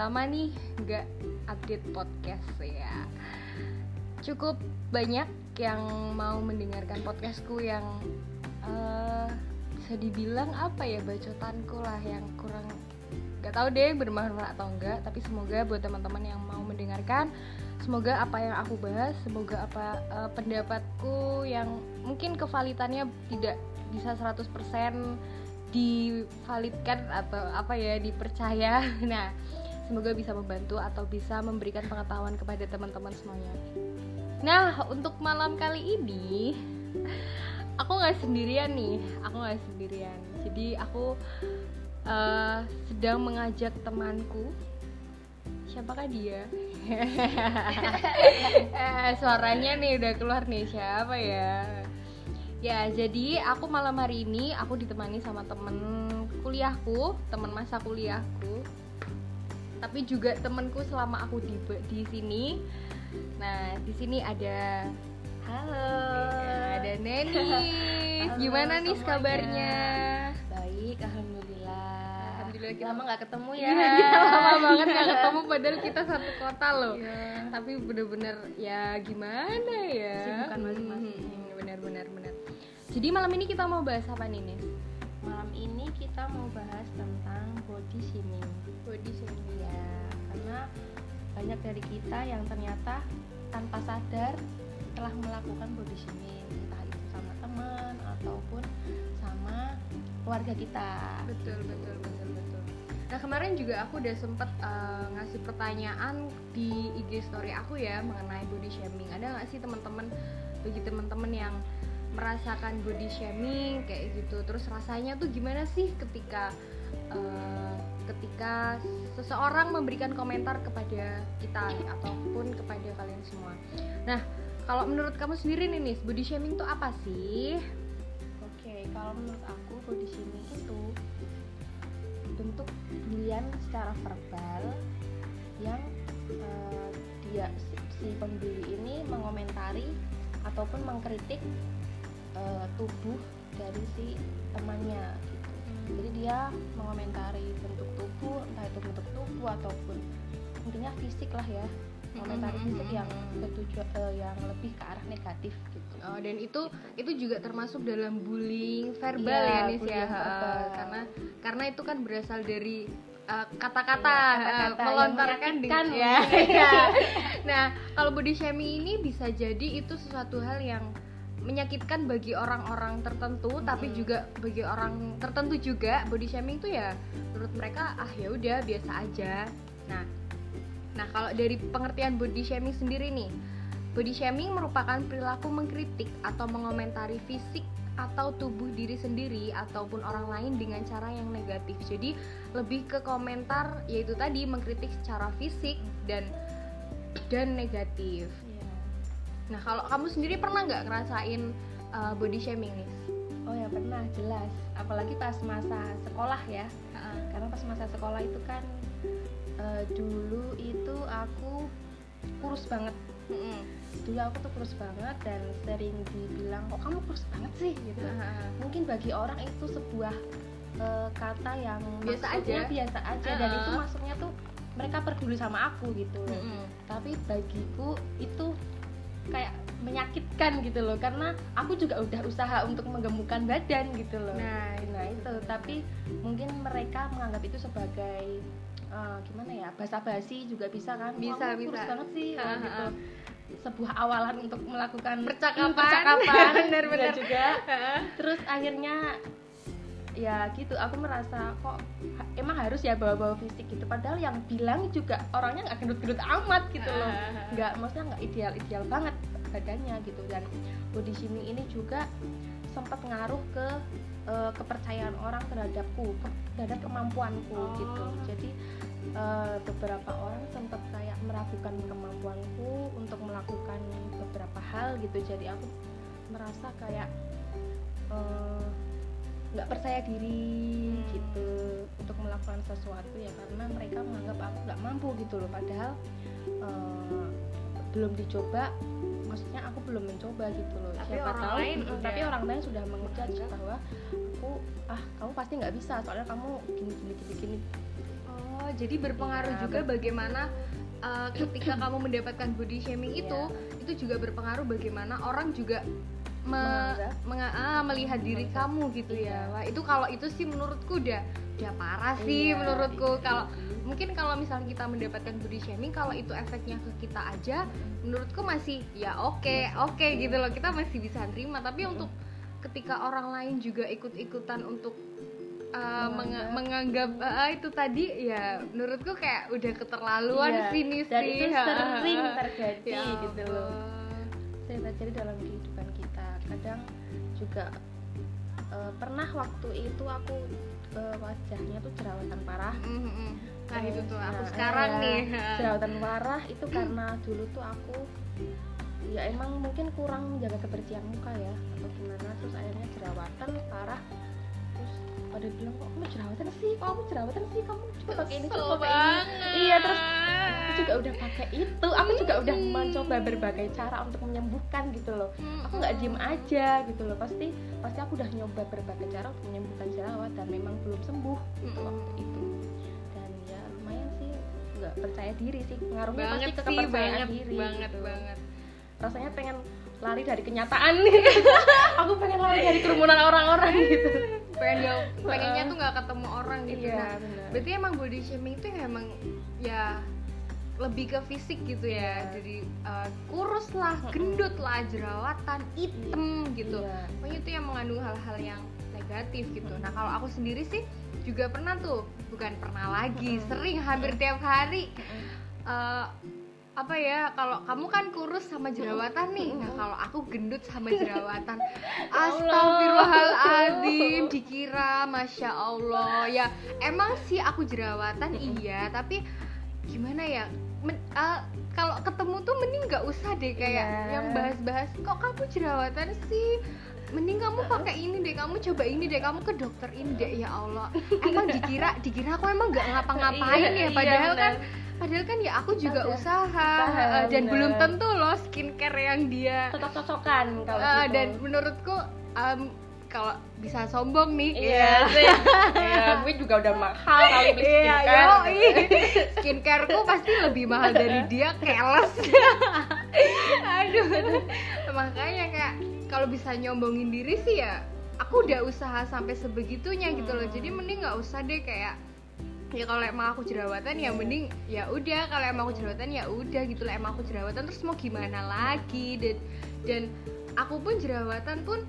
lama nih nggak update podcast ya. Cukup banyak yang mau mendengarkan podcastku yang uh, bisa dibilang apa ya bacotanku lah yang kurang nggak tahu deh bermanfaat atau enggak tapi semoga buat teman-teman yang mau mendengarkan semoga apa yang aku bahas semoga apa uh, pendapatku yang mungkin kevalitannya tidak bisa 100% divalidkan atau apa ya dipercaya nah semoga bisa membantu atau bisa memberikan pengetahuan kepada teman-teman semuanya. Nah untuk malam kali ini aku nggak sendirian nih. Aku nggak sendirian. Jadi aku uh, sedang mengajak temanku. Siapakah dia? Eh, suaranya nih udah keluar nih. Siapa ya? Ya jadi aku malam hari ini aku ditemani sama temen kuliahku temen masa kuliahku tapi juga temenku selama aku di di sini. Nah di sini ada halo ada Neni. Gimana nih kabarnya? Baik alhamdulillah. Alhamdulillah kita lama nggak ketemu ya. Iya, kita lama banget nggak ketemu padahal kita satu kota loh. Yeah. tapi bener-bener ya gimana ya? Bukan masing-masing. Hmm, benar-benar benar jadi malam ini kita mau bahas apa nih Nis? Malam ini kita mau bahas tentang body shaming. Body shaming. Ya karena banyak dari kita yang ternyata tanpa sadar telah melakukan body shaming. Entah itu sama teman ataupun sama keluarga kita. Betul betul betul Nah kemarin juga aku udah sempet uh, ngasih pertanyaan di IG story aku ya mengenai body shaming. Ada nggak sih teman-teman bagi teman-teman yang merasakan body shaming kayak gitu? Terus rasanya tuh gimana sih ketika uh, ketika seseorang memberikan komentar kepada kita ataupun kepada kalian semua. Nah kalau menurut kamu sendiri nih nih body shaming tuh apa sih? Oke kalau menurut aku body shaming itu bentuk bulian secara verbal yang uh, dia si pembeli ini mengomentari ataupun mengkritik uh, tubuh dari si temannya gitu. Jadi dia mengomentari bentuk tubuh, entah itu bentuk tubuh ataupun intinya fisik lah ya komentar fisik yang bertujuan uh, yang lebih ke arah negatif gitu. Oh, dan itu itu juga termasuk dalam bullying verbal ya, ya Nis ya. karena karena itu kan berasal dari eh, kata-kata uh, uh, melontarkan dengan ya. ya. nah, kalau body shaming ini bisa jadi itu sesuatu hal yang menyakitkan bagi orang-orang tertentu hmm. tapi juga bagi orang tertentu juga body shaming itu ya menurut mereka ah ya udah biasa aja. Nah, Nah, kalau dari pengertian body shaming sendiri nih, body shaming merupakan perilaku mengkritik atau mengomentari fisik atau tubuh diri sendiri ataupun orang lain dengan cara yang negatif. Jadi lebih ke komentar yaitu tadi mengkritik secara fisik dan dan negatif. Nah, kalau kamu sendiri pernah nggak ngerasain uh, body shaming nih? Oh ya pernah jelas, apalagi pas masa sekolah ya. Uh, karena pas masa sekolah itu kan uh, dulu itu aku kurus banget mm-hmm. dulu aku tuh kurus banget dan sering dibilang kok kamu kurus banget sih gitu uh-huh. mungkin bagi orang itu sebuah uh, kata yang biasa aja biasa aja uh-huh. dan itu maksudnya tuh mereka peduli sama aku gitu mm-hmm. tapi bagiku itu kayak menyakitkan gitu loh. Karena aku juga udah usaha untuk menggemukkan badan gitu loh. Nah nah itu tapi mungkin mereka menganggap itu sebagai uh, gimana ya bahasa basi juga bisa kan? Bisa Wah, bisa. banget sih uh, gitu. sebuah awalan untuk melakukan percakapan. percakapan. Benar-benar juga. Terus akhirnya ya gitu. Aku merasa kok emang harus ya bawa-bawa fisik gitu. Padahal yang bilang juga orangnya nggak gendut-gendut amat gitu loh. Nggak maksudnya nggak ideal-ideal banget badannya gitu. Dan body shaming ini juga sempat ngaruh ke uh, kepercayaan orang terhadapku terhadap kemampuanku oh. gitu. Jadi uh, beberapa orang sempat kayak meragukan kemampuanku untuk melakukan beberapa hal gitu. Jadi aku merasa kayak eh, nggak percaya diri hmm. gitu. Untuk melakukan sesuatu ya karena mereka menganggap aku nggak mampu gitu loh. Padahal uh, belum dicoba maksudnya aku belum mencoba gitu loh. Tapi siapa orang tahu lain tapi orang lain sudah mengejudge bahwa aku ah kamu pasti nggak bisa soalnya kamu gini gini gini gini. Oh jadi berpengaruh Iya, juga ber- bagaimana uh, ketika kamu mendapatkan body shaming itu Iya. itu juga berpengaruh bagaimana orang juga me- menga- ah, melihat diri kamu gitu Iya. ya wah itu kalau itu sih menurutku udah udah parah sih Iya, menurutku. iya. Kalau sih. mungkin kalau misalnya kita mendapatkan body shaming kalau itu efeknya ke kita aja menurutku masih ya oke oke gitu loh. Kita masih bisa terima. Tapi untuk ketika orang lain juga ikut-ikutan untuk uh, menga- Menganggap. menganggap uh, itu tadi ya menurutku kayak udah keterlaluan Iya, sih nih dan sih. itu sering terjadi Ya gitu loh. sering terjadi dalam kehidupan kita kadang juga eh, pernah waktu itu aku eh, wajahnya tuh jerawatan parah. Mm, mm, mm. nah itu tuh aku Nah, sekarang iya, nih. jerawatan parah itu karena dulu tuh aku ya emang mungkin kurang menjaga kebersihan muka ya atau gimana terus akhirnya jerawatan parah pada bilang kok kamu jerawatan sih? Kok kamu jerawatan sih? Kamu coba pakai ini coba pakai ini iya terus aku juga udah pakai itu. Aku juga udah mencoba berbagai cara untuk menyembuhkan gitu loh. Aku nggak diem aja gitu loh. Pasti pasti aku udah nyoba berbagai cara untuk menyembuhkan jerawat dan memang belum sembuh gitu waktu itu. Dan ya lumayan sih. Nggak percaya diri sih. Pengaruhnya banget pasti ke sih kepercayaan banget diri banget gitu. banget. Rasanya pengen lari dari kenyataan. Nih aku pengen lari dari kerumunan orang-orang gitu. Pengen jauh pengennya tuh nggak ketemu orang gitu. Iya nah berarti emang body shaming itu emang ya lebih ke fisik gitu ya. Iya. jadi uh, kurus lah gendut lah jerawatan hitam gitu. Iya. pokoknya itu yang mengandung hal-hal yang negatif gitu. Nah kalau aku sendiri sih juga pernah tuh bukan pernah lagi sering hampir tiap hari Mm-mm. Apa ya kalau kamu kan kurus sama jerawatan nih. Nah kalau aku gendut sama jerawatan. Astagfirullahaladzim dikira masya allah. Ya emang sih aku jerawatan iya. Tapi gimana ya Men- eh, kalau ketemu tuh mending nggak usah deh kayak Iya. yang bahas-bahas kok kamu jerawatan sih? Mending kamu pakai ini deh kamu coba ini deh kamu ke dokter ini deh. Ya Allah. Emang dikira dikira aku emang nggak ngapa-ngapain Iya, ya iya, padahal kan. Padahal kan ya aku juga Ada usaha, usaha, eh, dan benar. belum tentu loh skincare yang dia cocok-cocokan kalau eh, gitu dan menurutku em, kalau bisa sombong nih Iya sih. Iya, gue juga udah mahal kali beli Iya, skincare. yoi. Skincareku pasti lebih mahal dari dia keles. Aduh. Makanya kayak kalau bisa nyombongin diri sih ya aku udah usaha sampai sebegitunya gitu loh. Hmm. Jadi mending nggak usah deh kayak ya kalau emang aku jerawatan ya mending ya udah. Kalau emang aku jerawatan ya udah gitu lah. Emang aku jerawatan terus mau gimana lagi? Dan dan aku pun jerawatan pun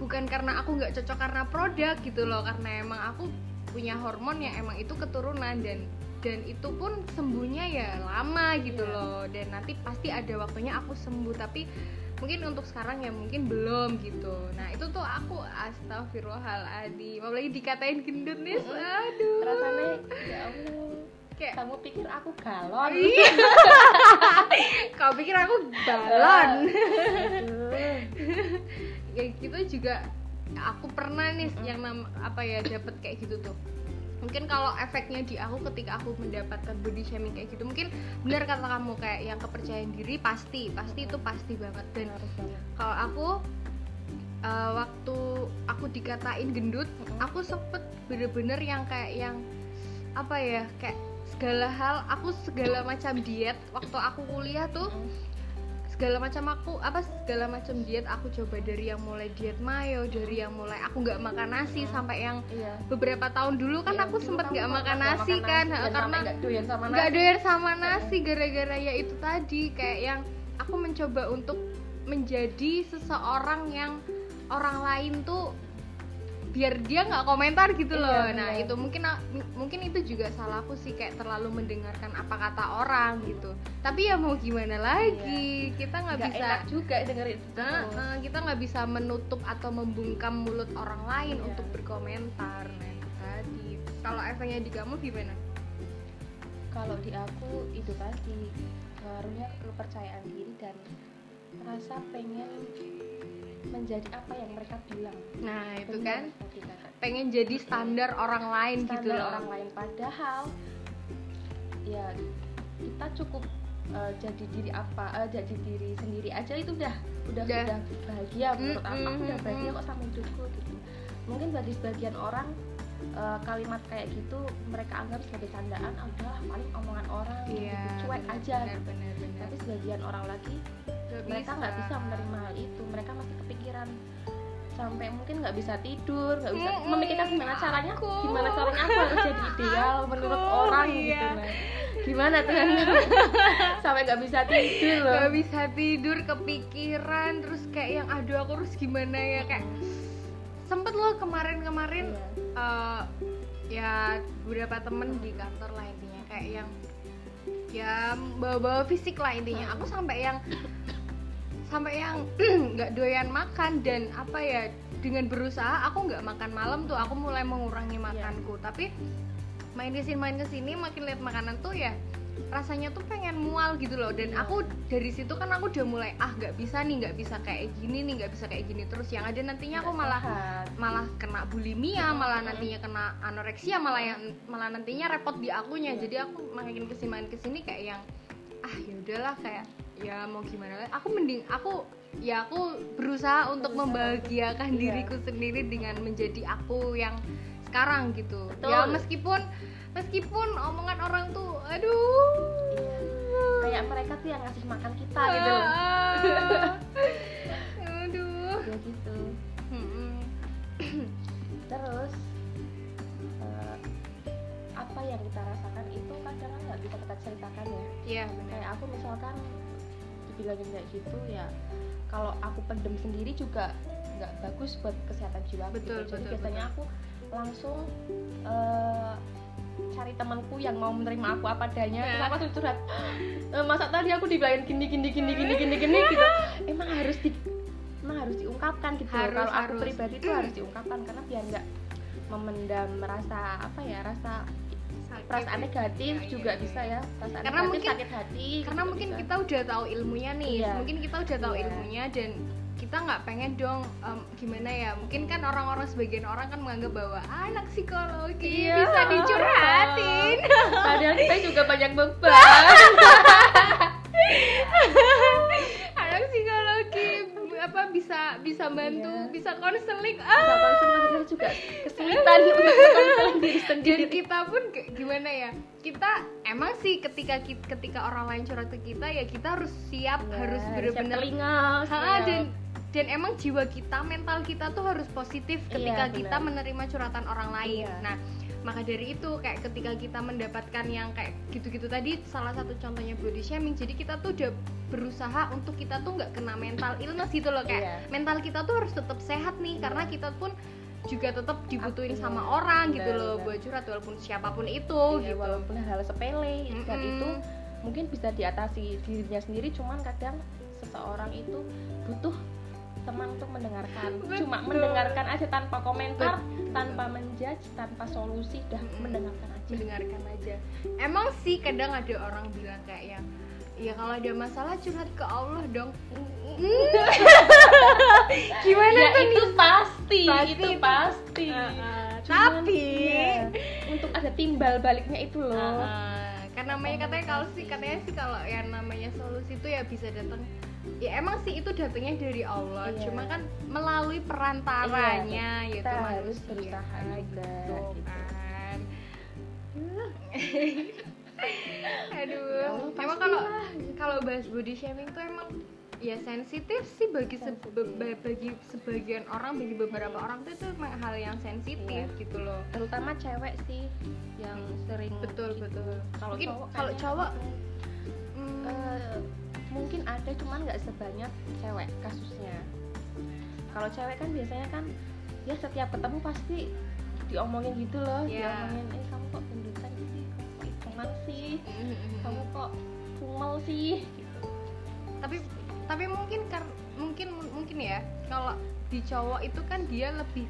bukan karena aku nggak cocok karena produk gitu loh. Karena emang aku punya hormon yang emang itu keturunan dan dan itu pun sembuhnya ya lama gitu Iya. loh. Dan nanti pasti ada waktunya aku sembuh. Tapi mungkin untuk sekarang ya mungkin belum gitu. Nah itu tuh aku astagfirullahaladzim. Apalagi dikatain gendut nih aduh. Rasanya ya Allah. kayak Kamu pikir aku galon? Iya. kau pikir aku balon Aduh. ya gitu juga. Aku pernah nih yang nam apa ya dapat kayak gitu tuh mungkin kalau efeknya di aku ketika aku mendapatkan body shaming kayak gitu mungkin benar kata kamu kayak yang kepercayaan diri pasti pasti itu pasti banget. Dan kalau aku eh, waktu aku dikatain gendut aku sempet bener-bener yang kayak yang apa ya kayak segala hal aku segala macam diet waktu aku kuliah tuh segala macam aku apa segala macam diet aku coba dari yang mulai diet mayo dari yang mulai aku nggak makan nasi sampai yang Iya. beberapa tahun dulu kan Iya, aku sempet nggak makan nasi kan nasi, karena nggak sama doyan sama nasi gara-gara ya itu tadi kayak yang aku mencoba untuk menjadi seseorang yang orang lain tuh biar dia nggak komentar gitu Iya, loh. Nah benar. itu mungkin mungkin itu juga salahku sih kayak terlalu mendengarkan apa kata orang gitu. Tapi ya mau gimana lagi? Kita nggak bisa enak juga dengerin. Itu Nah, eh, kita nggak bisa menutup atau membungkam mulut orang lain Iya. untuk berkomentar. Nah itu tadi. Kalau efeknya di kamu gimana? Kalau di aku itu tadi. Pengaruhnya ke kepercayaan diri dan rasa pengen menjadi apa yang mereka bilang. Nah itu Benar kan tadi kata. pengen jadi standar orang lain gitu standar loh. orang lain. Padahal ya kita cukup eh, jadi diri apa eh, jadi diri sendiri aja itu udah udah Udah. udah bahagia menurut aku. Aku udah Mm-mm, bahagia kok sama hidupku gitu. Mungkin bagi sebagian orang uh, kalimat kayak gitu mereka anggap sebagai candaan adalah paling omongan orang. Iya, gitu, cuek aja. benar, benar, benar. tapi sebagian orang lagi Gak mereka nggak bisa menerima hal itu. Mereka masih kepikiran. Sampai mungkin nggak bisa tidur nggak bisa Mm-mm, memikirkan gimana caranya aku. gimana caranya aku harus jadi ideal menurut orang iya. gitu nah gimana tuh? Sampai nggak bisa tidur loh. Gak bisa tidur kepikiran terus kayak yang aduh aku harus gimana ya? Kayak sempet loh kemarin-kemarin Iya. Eh, ya beberapa temen di kantor lah intinya. Kayak yang ya bawa-bawa fisik lah intinya. Aku sampai yang sampai yang nggak doyan makan dan apa ya dengan berusaha aku nggak makan malam tuh. Aku mulai mengurangi makanku. Tapi main ke sini main ke sini makin lihat makanan tuh ya rasanya tuh pengen mual gitu loh dan Iya. aku dari situ kan aku udah mulai ah nggak bisa nih nggak bisa kayak gini nih nggak bisa kayak gini terus yang ada nantinya aku malah malah kena bulimia malah nantinya kena anoreksia malah yang malah nantinya repot di akunya Iya. jadi aku makin ke sini makin ke sini kayak yang ah ya udahlah kayak ya mau gimana lagi aku mending aku ya aku berusaha untuk Berusaha membahagiakan iya. diriku sendiri dengan menjadi aku yang sekarang gitu Betul. ya meskipun meskipun omongan orang tuh aduh. Kayak mereka tuh yang ngasih makan kita gitu. Loh Ah. aduh. Ya gitu. Terus eh, apa yang kita rasakan itu kadang kan nggak bisa kita ceritakan ya. Iya benar. kayak aku misalkan dibilangin kayak gitu ya kalau aku pendem sendiri juga nggak bagus buat kesehatan jiwa aku Betul, gitu. jadi betul, biasanya aku langsung eh, cari temanku yang mau menerima aku apa adanya terus Nah. aku langsung curhat "Eh, masa tadi aku dibilangin gini gini gini gini gini gini gitu emang harus di emang harus diungkapkan gitu. Harus, kalau aku harus. pribadi itu harus diungkapkan karena biar nggak memendam rasa apa ya rasa Sakit. perasaan negatif Iya, juga iya, bisa ya perasaan Karena negatif mungkin- sakit hati karena gitu mungkin bisa. kita udah tahu ilmunya nih Iya. mungkin kita udah tahu Iya. ilmunya dan kita nggak pengen dong em, gimana ya mungkin kan orang-orang sebagian orang kan menganggap bahwa "Ah, anak psikologi Iya. bisa dicurhatin. Padahal kita juga banyak beban. Anak psikologi apa bisa bisa bantu Iya. bisa konseling. Bisa ah. konseling juga kesulitan untuk konseling diri dan sendiri kita pun gimana ya kita emang sih ketika ketika orang lain curhat ke kita ya kita harus siap Iya, harus siap bener-bener telinga Ha, dan dan emang jiwa kita mental kita tuh harus positif ketika Iya, kita menerima curhatan orang lain Iya. nah maka dari itu kayak ketika kita mendapatkan yang kayak gitu-gitu tadi salah satu contohnya body shaming jadi kita tuh udah berusaha untuk kita tuh nggak kena mental illness gitu loh kayak Iya. mental kita tuh harus tetap sehat nih karena kita pun juga tetap dibutuhin Iya, sama orang gitu loh benar. buat curhat walaupun siapa pun itu Iya, gitu walaupun hal sepele dan Mm-mm. itu mungkin bisa diatasi dirinya sendiri cuman kadang seseorang itu butuh teman untuk mendengarkan. Cuma Betul. mendengarkan aja tanpa komentar Betul. tanpa menjudge tanpa solusi dah Mm-mm. mendengarkan aja. Mendengarkan aja. Emang sih kadang ada orang bilang kayak yang ya kalau ada masalah curhat ke Allah dong. Gimana ya tuh itu nih pasti, Pasti itu. pasti. Heeh, Cuman, tapi iya, untuk ada timbal baliknya itu loh. Heeh, kan namanya katanya kalau sih katanya sih kalau yang namanya solusi itu ya bisa datang ya emang sih itu datangnya dari Allah Iya. cuma kan melalui perantaranya Iya, yaitu kita harus berusaha juga, gitu gitu. kan Ya aduh Allah, emang kalau gitu. kalau bahas body shaming tuh emang ya sensitif sih bagi se- Sensitif. be- bagi sebagian orang bagi beberapa orang tuh itu emang hal yang sensitif Iya. gitu loh terutama cewek sih yang sering betul gitu. betul kalau mungkin cowok kalau kayaknya, cowok mm, hmm, eh, mungkin ada cuman nggak sebanyak cewek kasusnya. Kalau cewek kan biasanya kan ya setiap ketemu pasti diomongin gitu loh Iya. diomongin eh kamu kok gendutan sih? Kamu kok hitungan sih? Kamu kok kumel sih? Gitu tapi tapi mungkin kar mungkin mungkin ya kalau di cowok itu kan dia lebih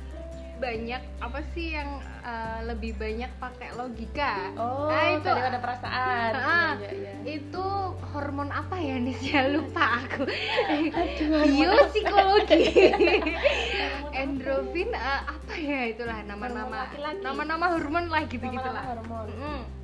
banyak apa sih yang eh, lebih banyak pakai logika? Oh Nah, itu- daripada perasaan. Ah, Iya, iya, iya. itu hormon apa ya nih saya lupa aku. Biopsikologi. endorfin eh, apa ya itulah nama-nama. nama-nama hormon lah gitu Nama-nama gitulah hormon.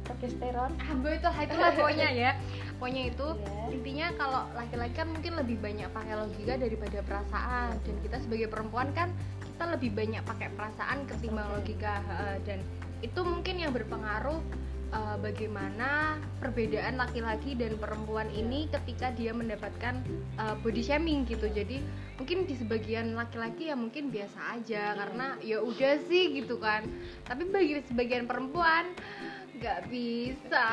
Progesteron ah itu itulah pokoknya ya. Pokoknya itu Iya. intinya kalau laki-laki kan mungkin lebih banyak pakai logika daripada perasaan. Dan kita sebagai perempuan kan kita lebih banyak pakai perasaan ketimbang logika dan itu mungkin yang berpengaruh uh, bagaimana perbedaan laki-laki dan perempuan ini ketika dia mendapatkan uh, body shaming gitu. Jadi mungkin di sebagian laki-laki ya mungkin biasa aja karena ya udah sih gitu kan. Tapi bagi sebagian perempuan nggak bisa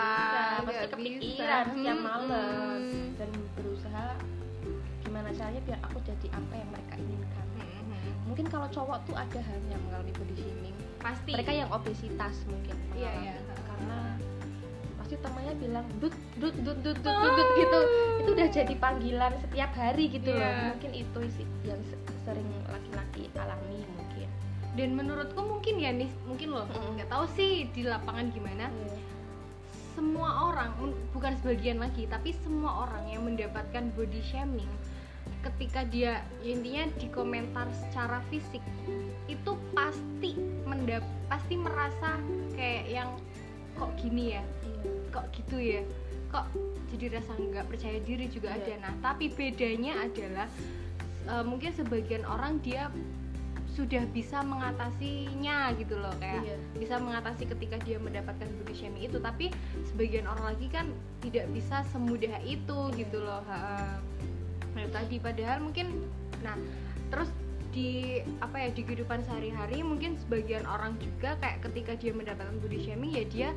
nggak bisa. setiap malam hmm. dan berusaha gimana caranya biar aku jadi apa yang mereka hmm. Mungkin kalau cowok tuh ada hal yang mengalami body shaming pasti mereka yang obesitas mungkin iya, iya. karena pasti temannya bilang dut dut dut dut dut dut, dut gitu itu udah jadi panggilan setiap hari gitu yeah. loh iya. mungkin itu sih yang sering laki-laki alami mungkin dan menurutku mungkin ya nih mungkin loh nggak mm tahu sih di lapangan gimana yeah. semua orang bukan sebagian lagi tapi semua orang yang mendapatkan body shaming ketika dia intinya di komentar secara fisik itu pasti mendap pasti merasa kayak yang kok gini ya iya. kok gitu ya kok jadi rasa nggak percaya diri juga iya. ada nah tapi bedanya adalah uh, mungkin sebagian orang dia sudah bisa mengatasinya gitu loh kayak iya. bisa mengatasi ketika dia mendapatkan body shaming itu tapi sebagian orang lagi kan tidak bisa semudah itu gitu loh nah tadi padahal mungkin nah terus di apa ya di kehidupan sehari-hari mungkin sebagian orang juga kayak ketika dia mendapatkan body shaming ya dia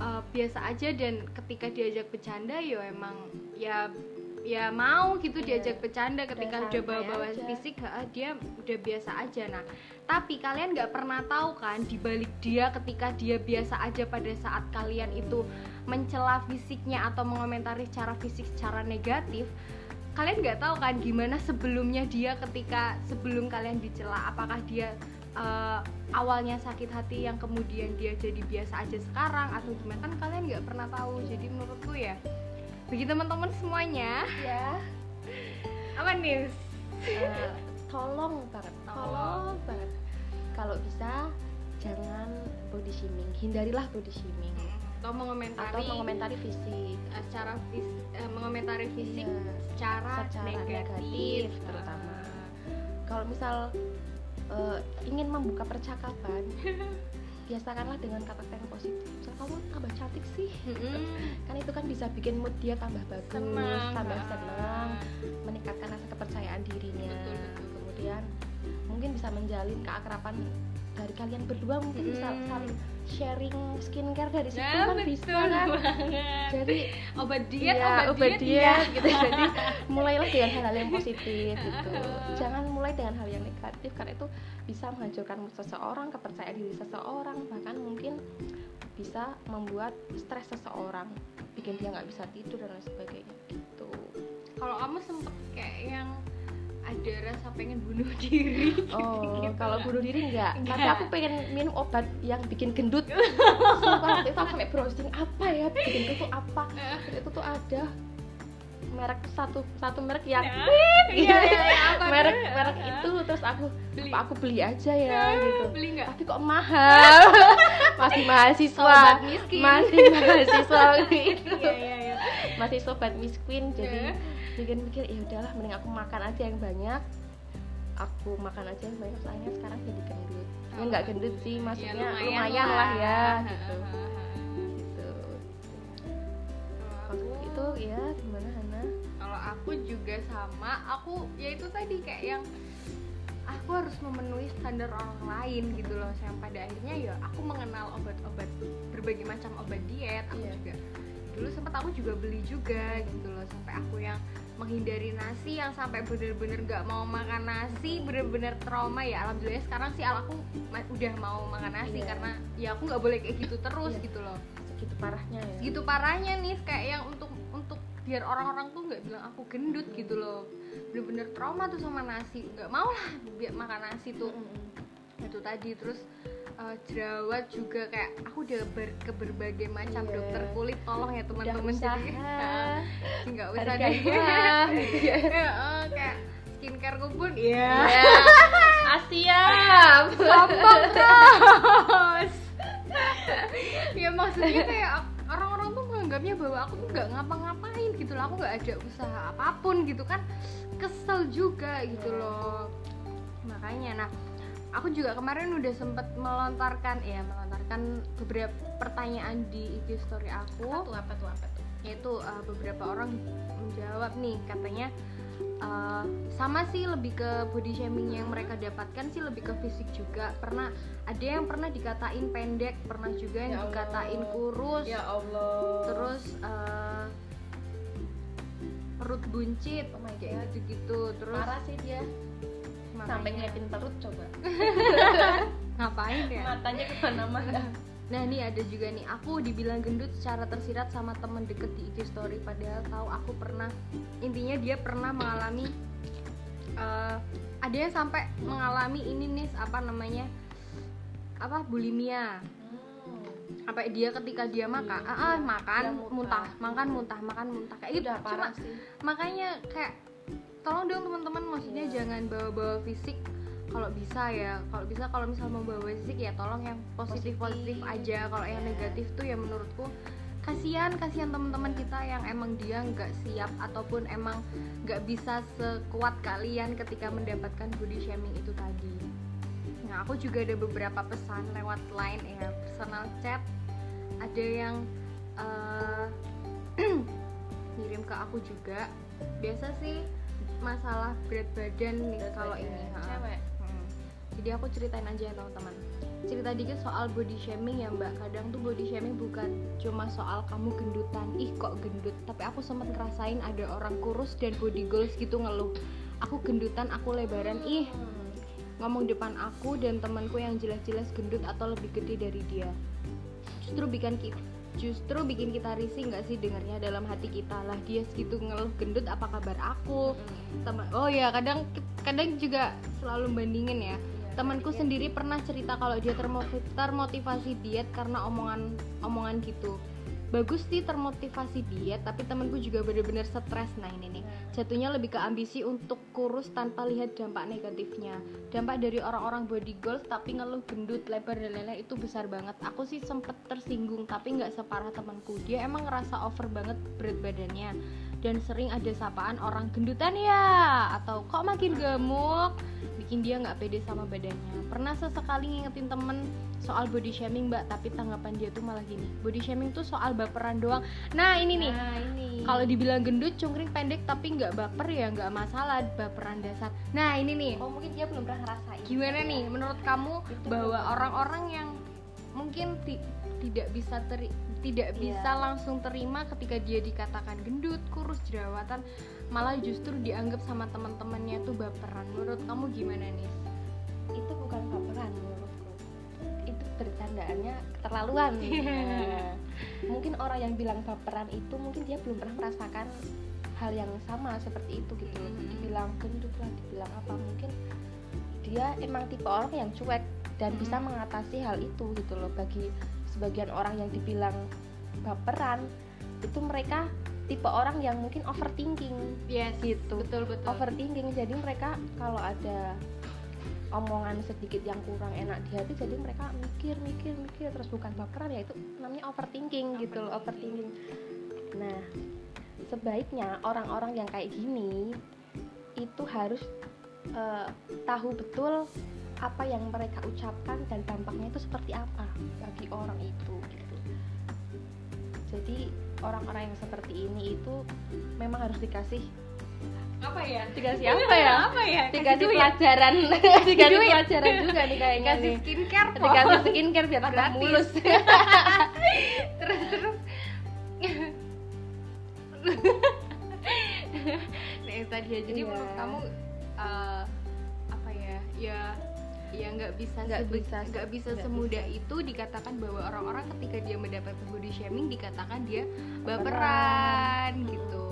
uh, biasa aja dan ketika diajak bercanda ya emang ya ya mau gitu yeah. diajak bercanda ketika udah bawa-bawa fisik ha, dia udah biasa aja nah tapi kalian nggak pernah tahu kan dibalik dia ketika dia biasa aja pada saat kalian itu mencela fisiknya atau mengomentari secara fisik secara negatif kalian nggak tahu kan gimana sebelumnya dia ketika sebelum kalian dicela apakah dia uh, awalnya sakit hati yang kemudian dia jadi biasa aja sekarang atau gimana? Kan kalian nggak pernah tahu jadi menurutku ya. Bagi teman-teman semuanya. Ya apa nih uh, tolong banget tolong banget. Kalau bisa jangan body shaming. Hindarilah body shaming atau mengomentari atau mengomentari fisik. uh, secara fis, uh, mengomentari fisik iya, secara, secara negatif, negatif terutama. kalau misal uh, ingin membuka percakapan biasakanlah dengan kata-kata yang positif. Misal kamu tambah cantik sih. Mm-hmm. kan itu kan bisa bikin mood dia tambah bagus senang, tambah senang meningkatkan rasa kepercayaan dirinya. Betul, betul. kemudian mungkin bisa menjalin keakraban dari kalian berdua mungkin hmm. bisa saling sharing skincare dari situ nah, kan bisa kan banget. jadi obat diet ya, obat, obat diet, diet ya. gitu jadi mulailah dengan hal-hal yang positif gitu jangan mulai dengan hal yang negatif karena itu bisa menghancurkan seseorang kepercayaan diri seseorang bahkan mungkin bisa membuat stres seseorang bikin dia nggak bisa tidur dan lain sebagainya gitu kalau kamu sempet kayak yang ada rasa pengen bunuh diri. Oh gitu. kalau bunuh diri enggak. enggak. Tapi aku pengen minum obat yang bikin gendut. Sumpah waktu itu aku sampai browsing apa ya? Bikin gendut tuh apa? Itu tuh ada merek satu satu merek yang ya, iya, iya, iya, merek merek itu terus aku beli. aku beli aja ya? Gitu. beli tapi kok mahal? Masih mahasiswa. Masih mahasiswa gitu iya, iya, iya. Masih sobat miskin jadi bikin mikir ya udahlah mending aku makan aja yang banyak. Aku makan aja yang banyak soalnya sekarang jadi gendut. Ya nggak gendut sih iya, maksudnya ya, lumayan, lumayan lah. lah. ya gitu. gitu. Waktu itu ya gimana Hana? Kalau aku juga sama aku ya itu tadi kayak yang aku harus memenuhi standar orang lain gitu loh sampai pada akhirnya ya aku mengenal obat-obat berbagai macam obat diet aku yeah. juga dulu sempat aku juga beli juga gitu loh sampai aku yang menghindari nasi yang sampai bener-bener gak mau makan nasi bener-bener trauma ya alhamdulillah sekarang sih aku udah mau makan nasi iya. karena ya aku nggak boleh kayak gitu terus iya. gitu loh segitu parahnya ya segitu parahnya nih kayak yang untuk untuk biar orang-orang tuh nggak bilang aku gendut gitu loh bener-bener trauma tuh sama nasi nggak mau lah biar makan nasi tuh mm -hmm. itu tadi terus uh, jerawat juga kayak aku udah ber, ke berbagai macam yeah. dokter kulit tolong ya teman-teman jadi. Nggak usah deh. uh, kayak skincare ku pun. Ya yeah. Asia sombong terus. Ya maksudnya kayak orang-orang tuh menganggapnya bahwa aku tuh nggak ngapa-ngapain gitu loh. Aku nggak ada usaha apa pun gitu kan. Kesel juga gitu loh. Makanya nah aku juga kemarin udah sempet melontarkan ya melontarkan beberapa pertanyaan di IG story aku. Apa tuh apa tuh apa tuh? Yaitu uh, beberapa orang menjawab nih katanya uh, sama sih lebih ke body shaming yang mereka dapatkan sih lebih ke fisik juga. Pernah ada yang pernah dikatain pendek pernah juga yang Ya Allah. dikatain kurus. Ya Allah. Terus uh, perut buncit Oh my God. gitu-gitu terus parah sih dia makanya- sampai ngeliatin perut coba. Ngapain ya? Matanya ke mana-mana. Nah nih ada juga nih. Aku dibilang gendut secara tersirat sama temen deket di IG story padahal tahu aku pernah intinya dia pernah mengalami eh, ada yang sampai mengalami ini nih apa namanya apa bulimia. Hmm. sampai dia ketika dia makan ah, ah, makan Dia muntah. muntah makan muntah makan muntah. Kayak gitu. Udah Cuma sih. makanya kayak tolong dong teman-teman maksudnya Iya. jangan bawa-bawa fisik kalau bisa ya kalau bisa kalau misal mau bawa fisik ya tolong yang positif positif Positif. aja kalau yang Iya. negatif tuh ya menurutku kasihan kasihan teman-teman kita yang emang dia nggak siap ataupun emang nggak bisa sekuat kalian ketika mendapatkan body shaming itu tadi nah aku juga ada beberapa pesan lewat line ya personal chat ada yang eh, ngirim ke aku juga biasa sih masalah berat badan nih kalau ini ha. cewek. Hmm. jadi aku ceritain aja ya teman-teman. Cerita dikit soal body shaming ya mbak. Kadang tuh body shaming bukan cuma soal kamu gendutan. Ih kok gendut? Tapi aku sempat ngerasain ada orang kurus dan body goals gitu ngeluh. Aku gendutan aku lebaran. Ih Hmm. ngomong depan aku dan temanku yang jelas-jelas gendut atau lebih gede dari dia. Justru bikin kita justru bikin kita risih nggak sih dengarnya dalam hati kita? Lah dia segitu ngeluh gendut apa kabar aku? Teman oh ya kadang kadang juga selalu bandingin ya. Temanku sendiri pernah cerita kalau dia termotiv- termotivasi diet karena omongan omongan gitu. Bagus sih termotivasi diet tapi temanku juga bener-bener stres. Nah ini nih jatuhnya lebih ke ambisi untuk kurus tanpa lihat dampak negatifnya. Dampak dari orang-orang body goals tapi ngeluh gendut lebar dan lain-lain itu besar banget. Aku sih sempet tersinggung tapi nggak separah temanku. Dia emang ngerasa over banget berat badannya dan sering ada sapaan orang gendutan ya. Atau kok makin gemuk bikin dia nggak pede sama badannya. Pernah sesekali ngingetin temen soal body shaming mbak. Tapi tanggapan dia tuh malah gini. Body shaming tuh soal baperan doang. Nah ini nih. Nah ini. Kalau dibilang gendut cungkring pendek tapi nggak baper ya nggak masalah. Baperan dasar. Nah ini nih. Oh mungkin dia belum pernah ngerasain. Gimana nih? Menurut kamu bahwa orang-orang yang mungkin ti- tidak bisa teri- tidak Iya. bisa langsung terima ketika dia dikatakan gendut kurus jerawatan malah justru dianggap sama teman-temannya tuh baperan menurut kamu gimana nih itu bukan baperan menurutku itu bercandaannya keterlaluan Nah, mungkin orang yang bilang baperan itu mungkin dia belum pernah merasakan hal yang sama seperti itu gitu Mhm. dibilang gendut lah dibilang apa mungkin dia emang tipe orang yang cuek dan Mhm. bisa mengatasi hal itu gitu loh bagi sebagian orang yang dibilang baperan itu mereka tipe orang yang mungkin overthinking. Yes gitu. betul betul. Overthinking jadi mereka kalau ada omongan sedikit yang kurang enak di hati jadi mereka mikir mikir mikir. Terus bukan baperan ya itu namanya overthinking gitu loh overthinking. Nah sebaiknya orang-orang yang kayak gini itu harus eh, tahu betul apa yang mereka ucapkan dan dampaknya itu seperti apa bagi orang itu gitu. Jadi orang-orang yang seperti ini itu memang harus dikasih apa ya? Dikasih apa ya? apa ya? Dikasih duit. pelajaran. Dikasih pelajaran juga nih kayaknya kasih nih. skincare po. dikasih skincare biar tambah mulus. Terus terus. Nah tadi ya jadi Iya. menurut kamu eh, nggak bisa Nggak bisa, nggak bisa semudah itu dikatakan bahwa orang-orang ketika dia mendapat body shaming dikatakan dia baperan Baperan. gitu.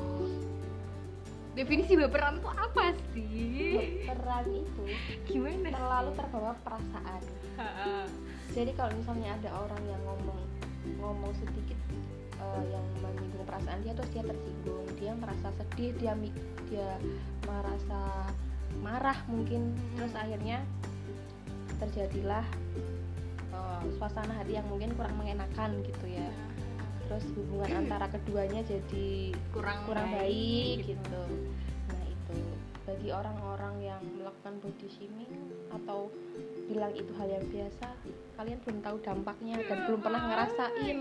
Definisi baperan tuh apa sih? Peran itu gimana terlalu terbawa perasaan. Jadi kalau misalnya ada orang yang ngomong ngomong sedikit eh, yang menyinggung perasaan dia terus dia tersinggung dia merasa sedih dia dia merasa marah mungkin terus akhirnya terjadilah eh, suasana hati yang mungkin kurang mengenakan gitu ya. Terus hubungan antara keduanya jadi kurang kurang baik gitu. Nah itu bagi orang-orang yang melakukan body shaming atau bilang itu hal yang biasa kalian belum tahu dampaknya dan belum pernah ngerasain.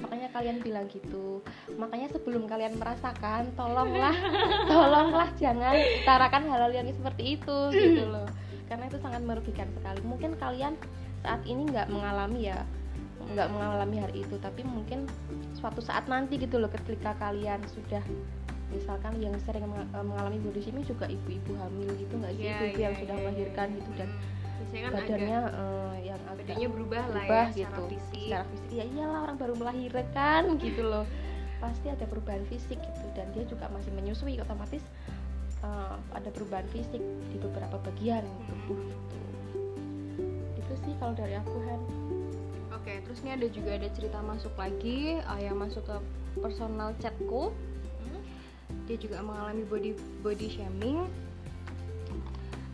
Makanya kalian bilang gitu. Makanya sebelum kalian merasakan tolonglah tolonglah jangan utarakan hal-hal yang seperti itu gitu loh karena itu sangat merugikan sekali mungkin kalian saat ini nggak mengalami ya nggak mengalami hari itu tapi mungkin suatu saat nanti gitu loh ketika kalian sudah misalkan yang sering eh, mengalami body shaming juga ibu-ibu hamil gitu nggak sih yeah, ibu-ibu yeah, yang yeah, sudah yeah, melahirkan yeah. gitu dan kan badannya agak, uh, yang agak badannya berubah, berubah lah ya gitu secara fisik. secara fisik ya iyalah orang baru melahirkan gitu loh pasti ada perubahan fisik gitu dan dia juga masih menyusui otomatis uh, ada perubahan fisik di beberapa bagian tubuh gitu. Itu sih kalau dari aku Han. Oke terus ini ada juga ada cerita masuk lagi uh, yang masuk ke personal chatku. Dia juga mengalami body body shaming.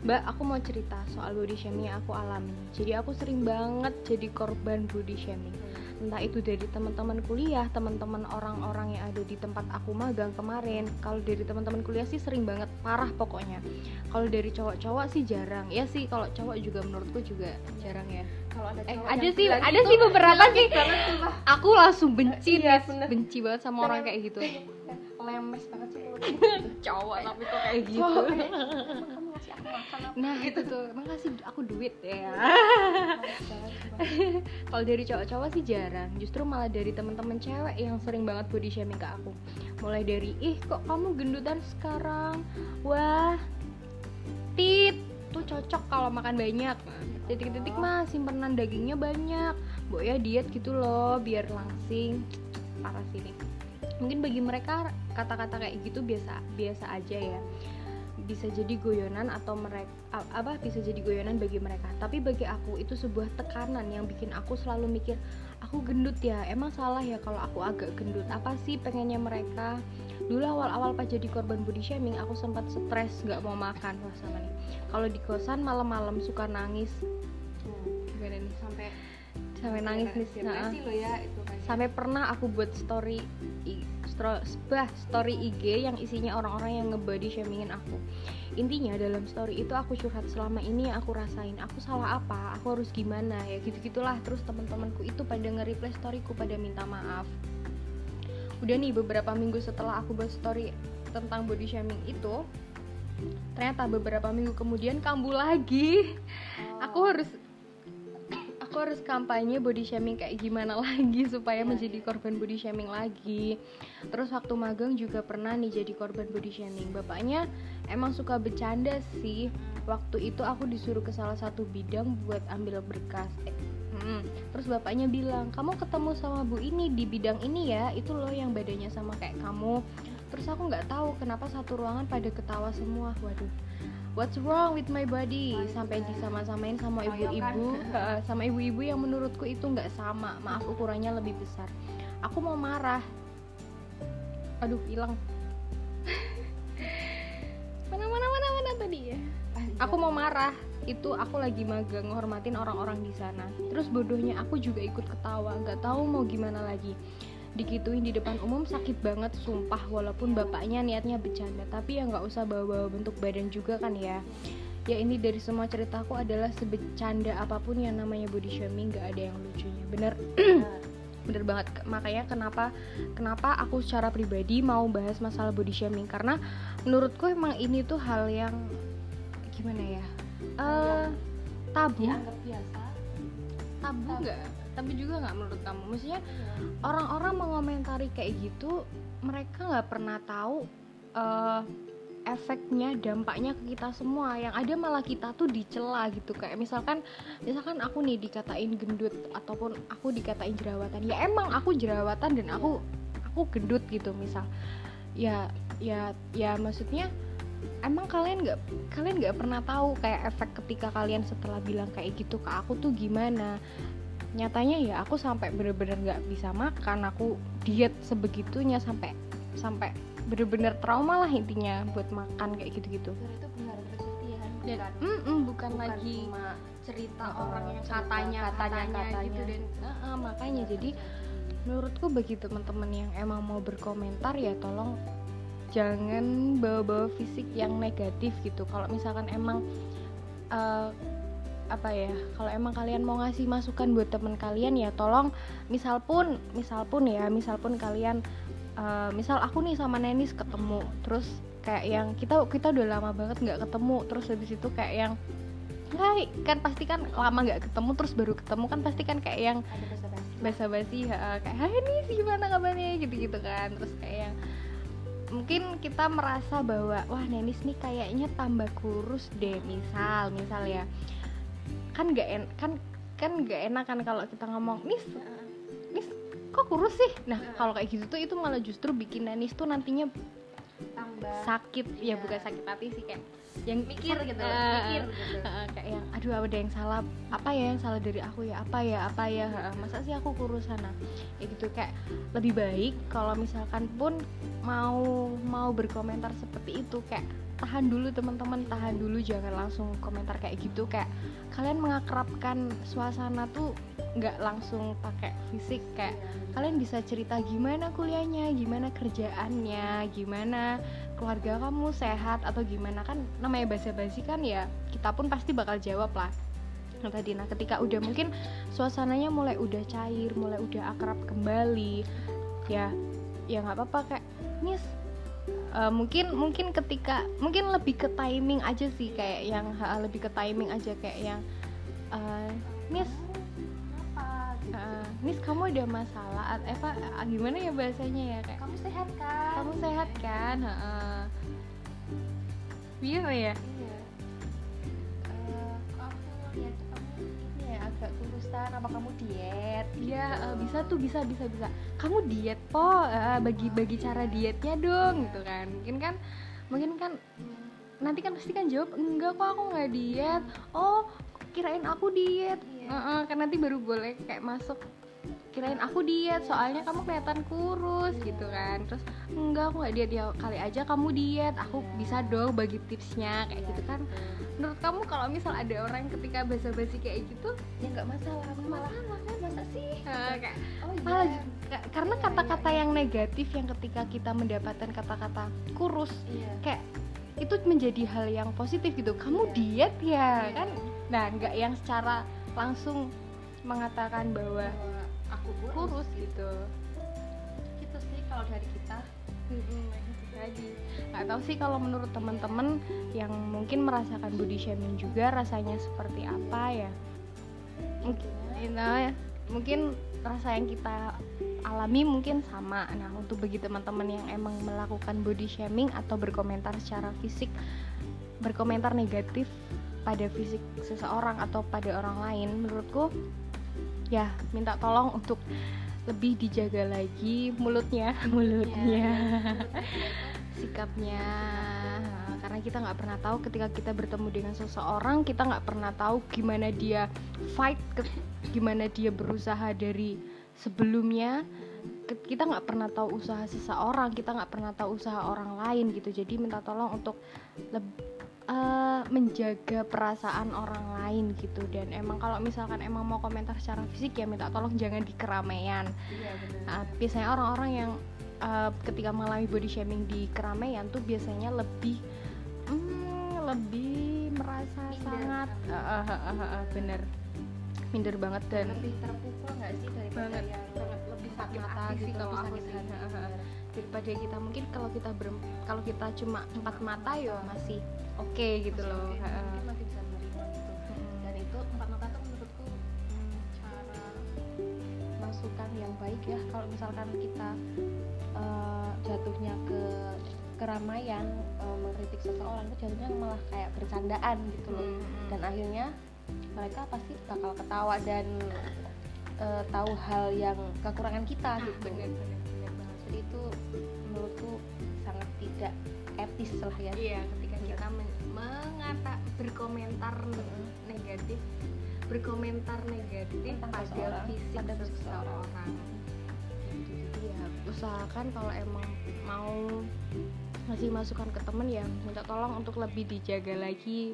Mbak, aku mau cerita soal body shaming yang aku alami. Jadi aku sering banget jadi korban body shaming. Entah itu dari teman-teman kuliah, teman-teman orang-orang yang ada di tempat aku magang kemarin. Kalau dari teman-teman kuliah sih sering banget, parah pokoknya. Kalau dari cowok-cowok sih jarang. Ya sih, kalau cowok juga menurutku juga jarang ya. Kalau ada eh, ada sih, ada gitu, sih beberapa sih. Aku langsung benci, iya, benci banget sama orang kayak gitu lemes banget sih cowok tapi kok kayak gitu nah itu tuh. Emang kasih aku duit ya. Kalau dari cowok-cowok sih jarang. Justru malah dari teman-teman cewek yang sering banget body shaming ke aku. Mulai dari ih kok kamu gendutan sekarang? Wah tit. Tuh cocok kalau makan banyak. Titik-titik mah simpenan dagingnya banyak. Bu ya diet gitu loh biar langsing. Parah sih nih mungkin bagi mereka kata-kata kayak gitu biasa biasa aja ya bisa jadi goyonan atau mereka apa bisa jadi goyonan bagi mereka. Tapi bagi aku itu sebuah tekanan yang bikin aku selalu mikir aku gendut ya emang salah ya kalau aku agak gendut. Apa sih pengennya mereka? Dulu awal-awal pas jadi korban body shaming aku sempat stres nggak mau makan. Wah sama nih. Kalau di kosan malam-malam suka nangis. Gimana nih? Sampai sampai nangis nih nah, ya, itu sampai pernah aku buat story bah story IG yang isinya orang-orang yang ngebody shamingin aku. Intinya dalam story itu aku curhat selama ini yang aku rasain aku salah apa? Aku harus gimana? Ya gitu gitulah terus teman-temanku itu pada nge-reply storyku pada minta maaf. Udah nih beberapa minggu setelah aku buat story tentang body shaming itu ternyata beberapa minggu kemudian kambuh lagi. Aku harus aku harus kampanye body shaming kayak gimana lagi supaya iya, menjadi korban body shaming lagi terus waktu magang juga pernah nih jadi korban body shaming bapaknya emang suka bercanda sih waktu itu aku disuruh ke salah satu bidang buat ambil berkas Hmm. Terus bapaknya bilang, kamu ketemu sama bu ini di bidang ini ya, itu loh yang badannya sama kayak kamu. Terus aku nggak tahu kenapa satu ruangan pada ketawa semua. Waduh, what's wrong with my body? Sampai disama-samain sama ibu-ibu. Sama ibu-ibu yang menurutku itu nggak sama. Maaf ukurannya lebih besar. Aku mau marah. Aduh hilang. Mana mana mana mana tadi ya? Aku mau marah. Itu aku lagi magang ngormatin orang-orang di sana. Terus bodohnya aku juga ikut ketawa. Nggak tahu mau gimana lagi dikituin di depan umum sakit banget sumpah. Walaupun bapaknya niatnya bercanda tapi ya nggak usah bawa-bawa bentuk badan juga kan ya. Ya ini dari semua ceritaku adalah sebecanda apa pun yang namanya body shaming nggak ada yang lucunya. Bener. Bener banget. Makanya kenapa kenapa aku secara pribadi mau bahas masalah body shaming? Karena menurutku emang ini tuh hal yang gimana ya uh, tabu. biasa. Tabu. nggak tapi juga nggak menurut kamu. Maksudnya orang-orang mengomentari kayak gitu mereka nggak pernah tahu uh, efeknya dampaknya ke kita semua. Yang ada malah kita tuh dicela gitu. Kayak misalkan misalkan aku nih dikatain gendut ataupun aku dikatain jerawatan. Ya emang aku jerawatan dan aku aku gendut gitu misal. Ya ya ya maksudnya emang kalian nggak kalian nggak pernah tahu kayak efek ketika kalian setelah bilang kayak gitu ke aku tuh gimana nyatanya ya aku sampai bener-bener nggak bisa makan aku diet sebegitunya sampai sampai bener-bener trauma lah intinya buat makan kayak gitu-gitu itu benar ya bukan, mm -mm, bukan, bukan lagi cerita oh, orang yang cerita, katanya katanya, katanya gitu katanya. gitu dan uh, uh, makanya jadi menurutku bagi teman-teman yang emang mau berkomentar ya tolong jangan bawa-bawa fisik yang negatif gitu kalau misalkan emang uh, apa ya kalau emang kalian mau ngasih masukan buat temen kalian ya tolong misal pun misal pun ya misal pun kalian uh, misal aku nih sama Nenis ketemu terus kayak yang kita kita udah lama banget nggak ketemu terus habis itu kayak yang Hai, kan pasti kan lama nggak ketemu terus baru ketemu kan pasti kan kayak yang basa-basi. kayak hai nih gimana kabarnya? gitu-gitu kan terus kayak yang mungkin kita merasa bahwa wah Nenis nih kayaknya tambah kurus deh misal misal ya kan nggak en kan kan nggak enak kan kalau kita ngomong Nis Nis kok kurus sih? Nah kalau kayak gitu tuh itu malah justru bikin Nenis tuh nantinya tambah. sakit. Ya, ya bukan sakit hati sih kayak yang mikir gitu uh, mikir gitu. Uh, kayak yang aduh ada yang salah apa ya yang salah dari aku ya apa ya apa ya uh, masa sih aku kurus sana ya gitu kayak lebih baik kalau misalkan pun mau mau berkomentar seperti itu kayak tahan dulu teman-teman tahan dulu. Jangan langsung komentar kayak gitu. Kayak kalian mengakrabkan suasana tuh nggak langsung pakai fisik. Kayak kalian bisa cerita gimana kuliahnya gimana kerjaannya gimana keluarga kamu sehat atau gimana. Kan namanya basa-basi kan ya kita pun pasti bakal jawab lah. Nah tadi nah ketika udah mungkin suasananya mulai udah cair mulai udah akrab kembali ya ya nggak apa-apa. Kayak nis uh, mungkin mungkin ketika mungkin lebih ke timing aja sih kayak yang uh, lebih ke timing aja kayak yang uh, nis uh, Nis kamu ada masalah Eva gimana ya bahasanya ya kayak? Kamu sehat kan? Kamu sehat kan? Uh, biar ya? Iya. Uh, aku lihat kurusan apa kamu diet? Iya uh, bisa tuh bisa bisa bisa. Kamu diet po uh, bagi bagi cara dietnya dong gitu kan. Mungkin kan mungkin kan nanti kan pasti kan jawab enggak kok aku nggak diet. Oh kirain aku diet. Iya. uh -uh, kan nanti baru boleh kayak masuk kirain aku diet soalnya kamu kelihatan kurus gitu kan. Terus enggak aku nggak diet. Ya kali aja kamu diet. Aku iya. bisa dong bagi tipsnya kayak gitu kan. Menurut kamu kalau misal ada orang ketika basa-basi kayak gitu ya nggak masalah. Malah malah masa sih? Uh, kayak oh, iya. malah karena iya, kata-kata yang negatif yang ketika kita mendapatkan kata-kata kurus kayak itu menjadi hal yang positif gitu. Kamu diet ya? Kan? Nah nggak yang secara langsung mengatakan bahwa aku kurus, kurus gitu. gitu. Sih kalau dari kita. Lagi nggak tahu sih kalau menurut teman-teman yang mungkin merasakan body shaming juga rasanya seperti apa ya? Mungkin you know, ya. Mungkin rasa yang kita alami mungkin sama. Nah untuk bagi teman-teman yang emang melakukan body shaming atau berkomentar secara fisik berkomentar negatif pada fisik seseorang atau pada orang lain menurutku ya minta tolong untuk lebih dijaga lagi mulutnya mulutnya. Ya. sikapnya. Karena kita nggak pernah tahu ketika kita bertemu dengan seseorang kita nggak pernah tahu gimana dia fight ke, gimana dia berusaha dari sebelumnya. Kita nggak pernah tahu usaha seseorang kita nggak pernah tahu usaha orang lain gitu. Jadi minta tolong untuk lebih uh, menjaga perasaan orang lain gitu. Dan emang kalau misalkan emang mau komentar secara fisik ya minta tolong jangan di keramaian iya, uh, biasanya orang-orang yang uh, ketika mengalami body shaming di keramaian tuh biasanya lebih hmm, lebih merasa minder. sangat uh, uh, uh, uh, uh, bener. Minder banget dan lebih terpukul nggak sih daripada banget, yang lebih sakit mata gitu kalau sakit hati daripada kita. Mungkin kalau kita ber kalau kita cuma empat mata ya masih oke okay, gitu masih loh. okay. uh, masih bisa menerima gitu. Hmm. dan itu empat mata tuh menurutku hmm, cara masukan yang baik ya. Kalau misalkan kita uh, jatuhnya ke keramaian uh, mengkritik seseorang itu jatuhnya malah kayak bercandaan gitu loh. Hmm. dan akhirnya mereka pasti bakal ketawa dan uh, tahu hal yang kekurangan kita gitu. Bener, bener jadi itu menurutku sangat tidak etis lah ya. Iya ketika kita mengata berkomentar negatif berkomentar negatif pada seseorang, fisik pada seseorang. jadi ya usahakan kalau emang mau ngasih masukan ke temen ya minta tolong untuk lebih dijaga lagi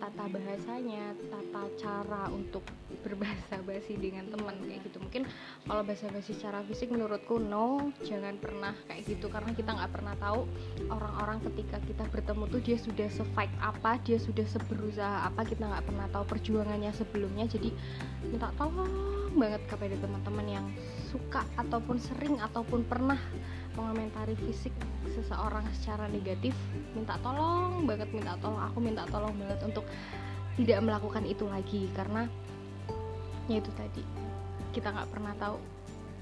tata bahasanya tata cara untuk berbahasa basi dengan teman kayak gitu. Mungkin kalau bahasa basi secara fisik menurutku no jangan pernah kayak gitu. Karena kita nggak pernah tahu orang-orang ketika kita bertemu tuh dia sudah se-fight apa dia sudah seberusaha apa. Kita nggak pernah tahu perjuangannya sebelumnya. Jadi minta tolong banget kepada teman-teman yang suka ataupun sering ataupun pernah mengomentari fisik seseorang secara negatif minta tolong banget minta tolong aku minta tolong banget untuk tidak melakukan itu lagi karena ya itu tadi kita nggak pernah tahu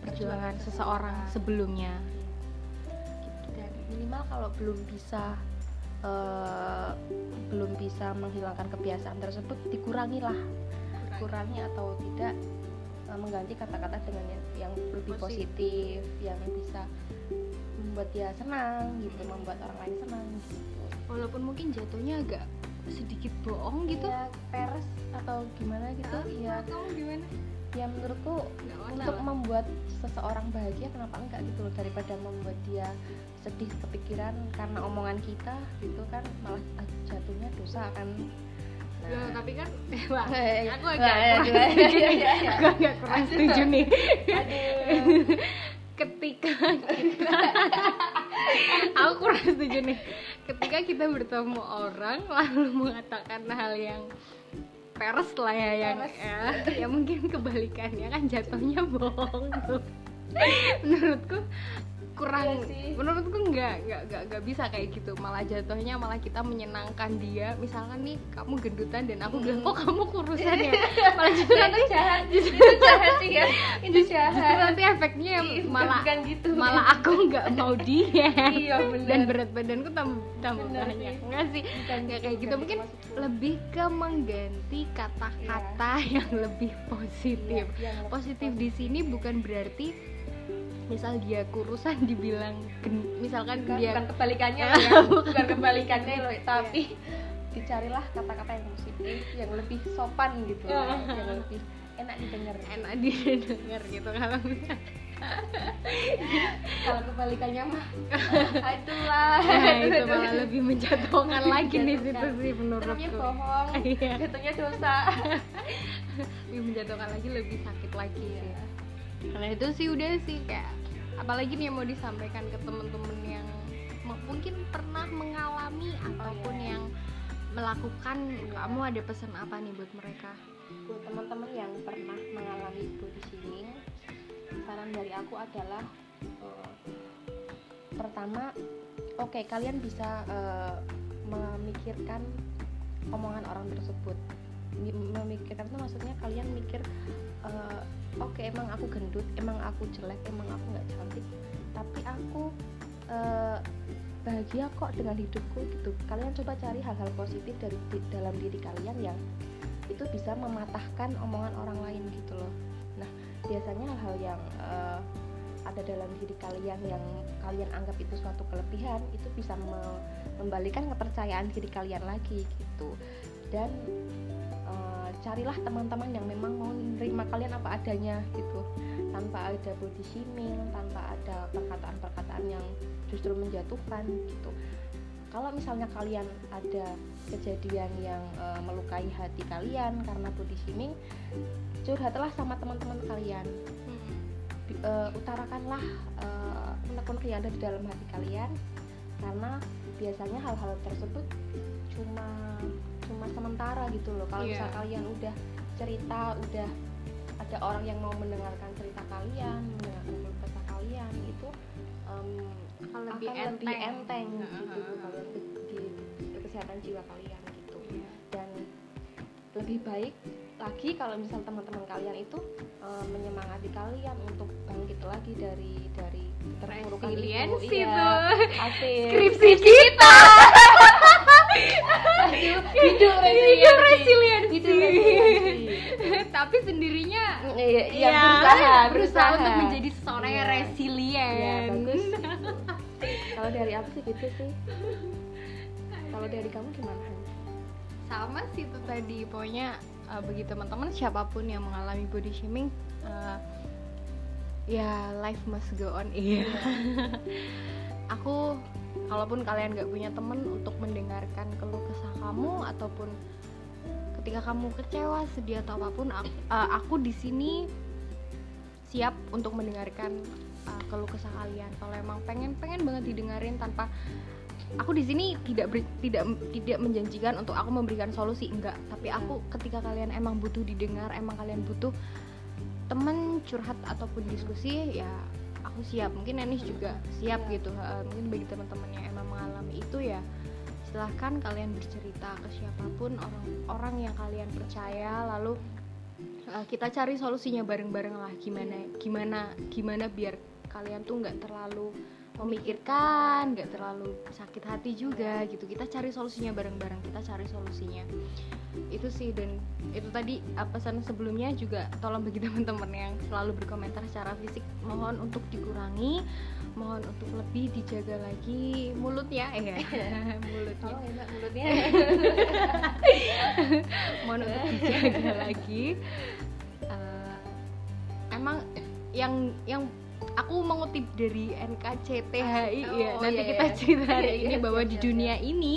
perjuangan seseorang sebelumnya. Gitu. dan minimal kalau belum bisa uh, belum bisa menghilangkan kebiasaan tersebut dikurangilah. Kurangi atau tidak uh, mengganti kata-kata dengan yang, yang lebih positif, positif yang bisa membuat dia senang gitu membuat orang lain senang gitu. Walaupun mungkin jatuhnya agak sedikit bohong gitu. Ya peres atau gimana gitu ah, ya kamu gimana? Ya menurutku untuk membuat seseorang bahagia kenapa enggak gitu loh daripada membuat dia sedih kepikiran karena omongan kita gitu kan malah jatuhnya dosa kan. Nah. Loh, tapi kan wah, aku agak kurang. nih. Aku agak kurang setuju nih. Ketika kita aku kurang setuju nih. Ketika kita bertemu orang lalu mengatakan hal yang peres lah ya yang ya, ya mungkin kebalikannya kan jatuhnya bohong tuh. Menurutku kurang iya menurutku nggak nggak nggak nggak bisa kayak gitu. Malah jatuhnya malah kita menyenangkan dia. Misalkan nih kamu gendutan dan aku bilang kok kamu kurusan ya? Malah justru nanti jahat. justru itu jahat sih ya. Itu jahat. justru nanti efeknya malah bukan gitu. malah aku nggak mau dia. Iya, dan berat badanku tambah tambah banyak. nggak sih nggak kayak gitu. mungkin lebih ke mengganti kata-kata iya. yang lebih positif. Iya, positif di sini bukan berarti misal dia kurusan dibilang misalkan bukan, dia bukan kebalikannya ya. Bukan kebalikannya loh tapi dicarilah kata-kata yang positif yang lebih sopan gitu ya. yang lebih enak didengar. Enak didengar gitu kalau kalau kebalikannya mah itulah. Nah, itu malah lebih menjatuhkan lagi nih situ sih menurutku. Namanya bohong iya. jatuhnya dosa. Lebih menjatuhkan lagi lebih sakit lagi ya karena itu sih udah sih kayak apalagi nih yang mau disampaikan ke temen-temen yang mungkin pernah mengalami ataupun oh, iya. yang melakukan kamu ada pesan apa nih buat mereka buat teman-teman yang pernah mengalami body shaming saran dari aku adalah uh, pertama oke okay, kalian bisa uh, memikirkan omongan orang tersebut memikirkan itu maksudnya kalian mikir uh, oke okay, emang aku gendut emang aku jelek emang aku nggak cantik tapi aku uh, bahagia kok dengan hidupku gitu. Kalian coba cari hal-hal positif dari di, dalam diri kalian yang itu bisa mematahkan omongan orang lain gitu loh. Nah biasanya hal-hal yang uh, ada dalam diri kalian yang kalian anggap itu suatu kelebihan itu bisa me membalikan kepercayaan diri kalian lagi gitu. Dan carilah teman-teman yang memang mau menerima kalian apa adanya gitu. Tanpa ada body shaming tanpa ada perkataan-perkataan yang justru menjatuhkan gitu. Kalau misalnya kalian ada kejadian yang e, melukai hati kalian karena body shaming curhatlah sama teman-teman kalian. E, utarakanlah uh, unek-unek yang ada di dalam hati kalian karena biasanya hal-hal tersebut cuma cuma sementara gitu loh. Kalau yeah. misal kalian udah cerita udah ada orang yang mau mendengarkan cerita kalian mendengarkan cerita kalian itu um, akan lebih akan enteng, lebih enteng gitu kalau di, di kesehatan jiwa kalian gitu. Yeah. dan lebih baik lagi kalau misal teman-teman kalian itu um, menyemangati kalian untuk bangkit lagi dari dari terpurukan itu, iya, skripsi kita hidup resiliensi. hidup resiliensi. tapi sendirinya iya, iya ya, berusaha, berusaha untuk menjadi seorang yang resilient. Ya, bagus. Kalau dari aku sih gitu sih. Kalau dari kamu gimana? Sama sih itu tadi pokoknya uh, bagi teman-teman siapa pun yang mengalami body shaming uh, ya life must go on iya. Aku kalaupun kalian gak punya temen untuk mendengarkan keluh kesah kamu ataupun ketika kamu kecewa sedih atau apa pun aku, uh, aku di sini siap untuk mendengarkan uh, keluh kesah kalian. Kalau emang pengen pengen banget didengarin tanpa aku di sini tidak ber, tidak tidak menjanjikan untuk aku memberikan solusi enggak. Tapi aku ketika kalian emang butuh didengar emang kalian butuh teman curhat ataupun diskusi ya aku siap. Mungkin Nenis juga siap gitu. Uh, mungkin bagi teman-teman yang emang mengalami itu ya silahkan kalian bercerita ke siapa pun orang-orang yang kalian percaya lalu uh, kita cari solusinya bareng-bareng lah. Gimana gimana gimana biar kalian tuh nggak terlalu memikirkan nggak terlalu sakit hati juga gitu. Kita cari solusinya bareng-bareng kita cari solusinya. Itu sih dan itu tadi pesan sebelumnya juga tolong bagi teman-teman yang selalu berkomentar secara fisik. Mohon untuk dikurangi mohon untuk lebih dijaga lagi mulutnya ya mulutnya. Oh, enak mulutnya. Mohon untuk dijaga lagi. Uh, emang yang yang aku mengutip dari NKCTHI oh, ya. nanti iya, kita iya. cerita hari ini iya, bahwa di dunia ini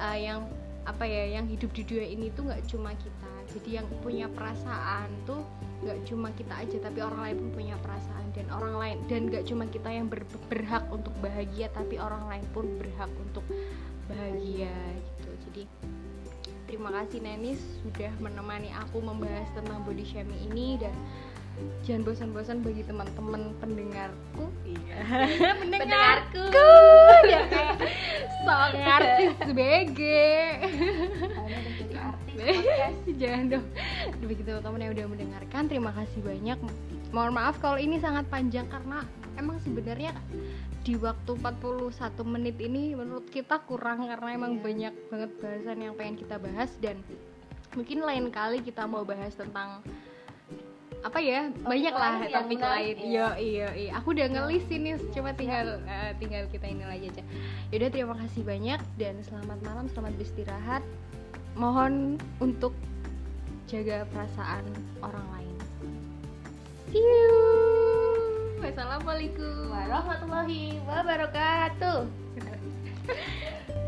uh, yang apa ya yang hidup di dunia ini tuh nggak cuma kita. Jadi yang punya perasaan tuh nggak cuma kita aja tapi orang lain pun punya perasaan dan orang lain dan nggak cuma kita yang ber, berhak untuk bahagia tapi orang lain pun berhak untuk bahagia gitu. Jadi terima kasih Nenis sudah menemani aku membahas tentang body shaming ini dan jangan bosan-bosan bagi teman-teman pendengarku. Iya. Pendengarku. Ya song artis BG jangan dong. Bagi teman-teman yang udah mendengarkan terima kasih banyak. Mohon maaf kalau ini sangat panjang karena emang sebenarnya di waktu 41 menit ini menurut kita kurang karena emang yeah. banyak banget bahasan yang pengen kita bahas dan mungkin lain kali kita mau bahas tentang apa ya topik banyak lah topik lain. Iya. Iya iya. Aku udah ngelis ini cuma tinggal uh, tinggal kita ini lagi aja yaudah terima kasih banyak dan selamat malam selamat beristirahat. Mohon untuk jaga perasaan orang lain. See you. Wassalamualaikum. Warahmatullahi wabarakatuh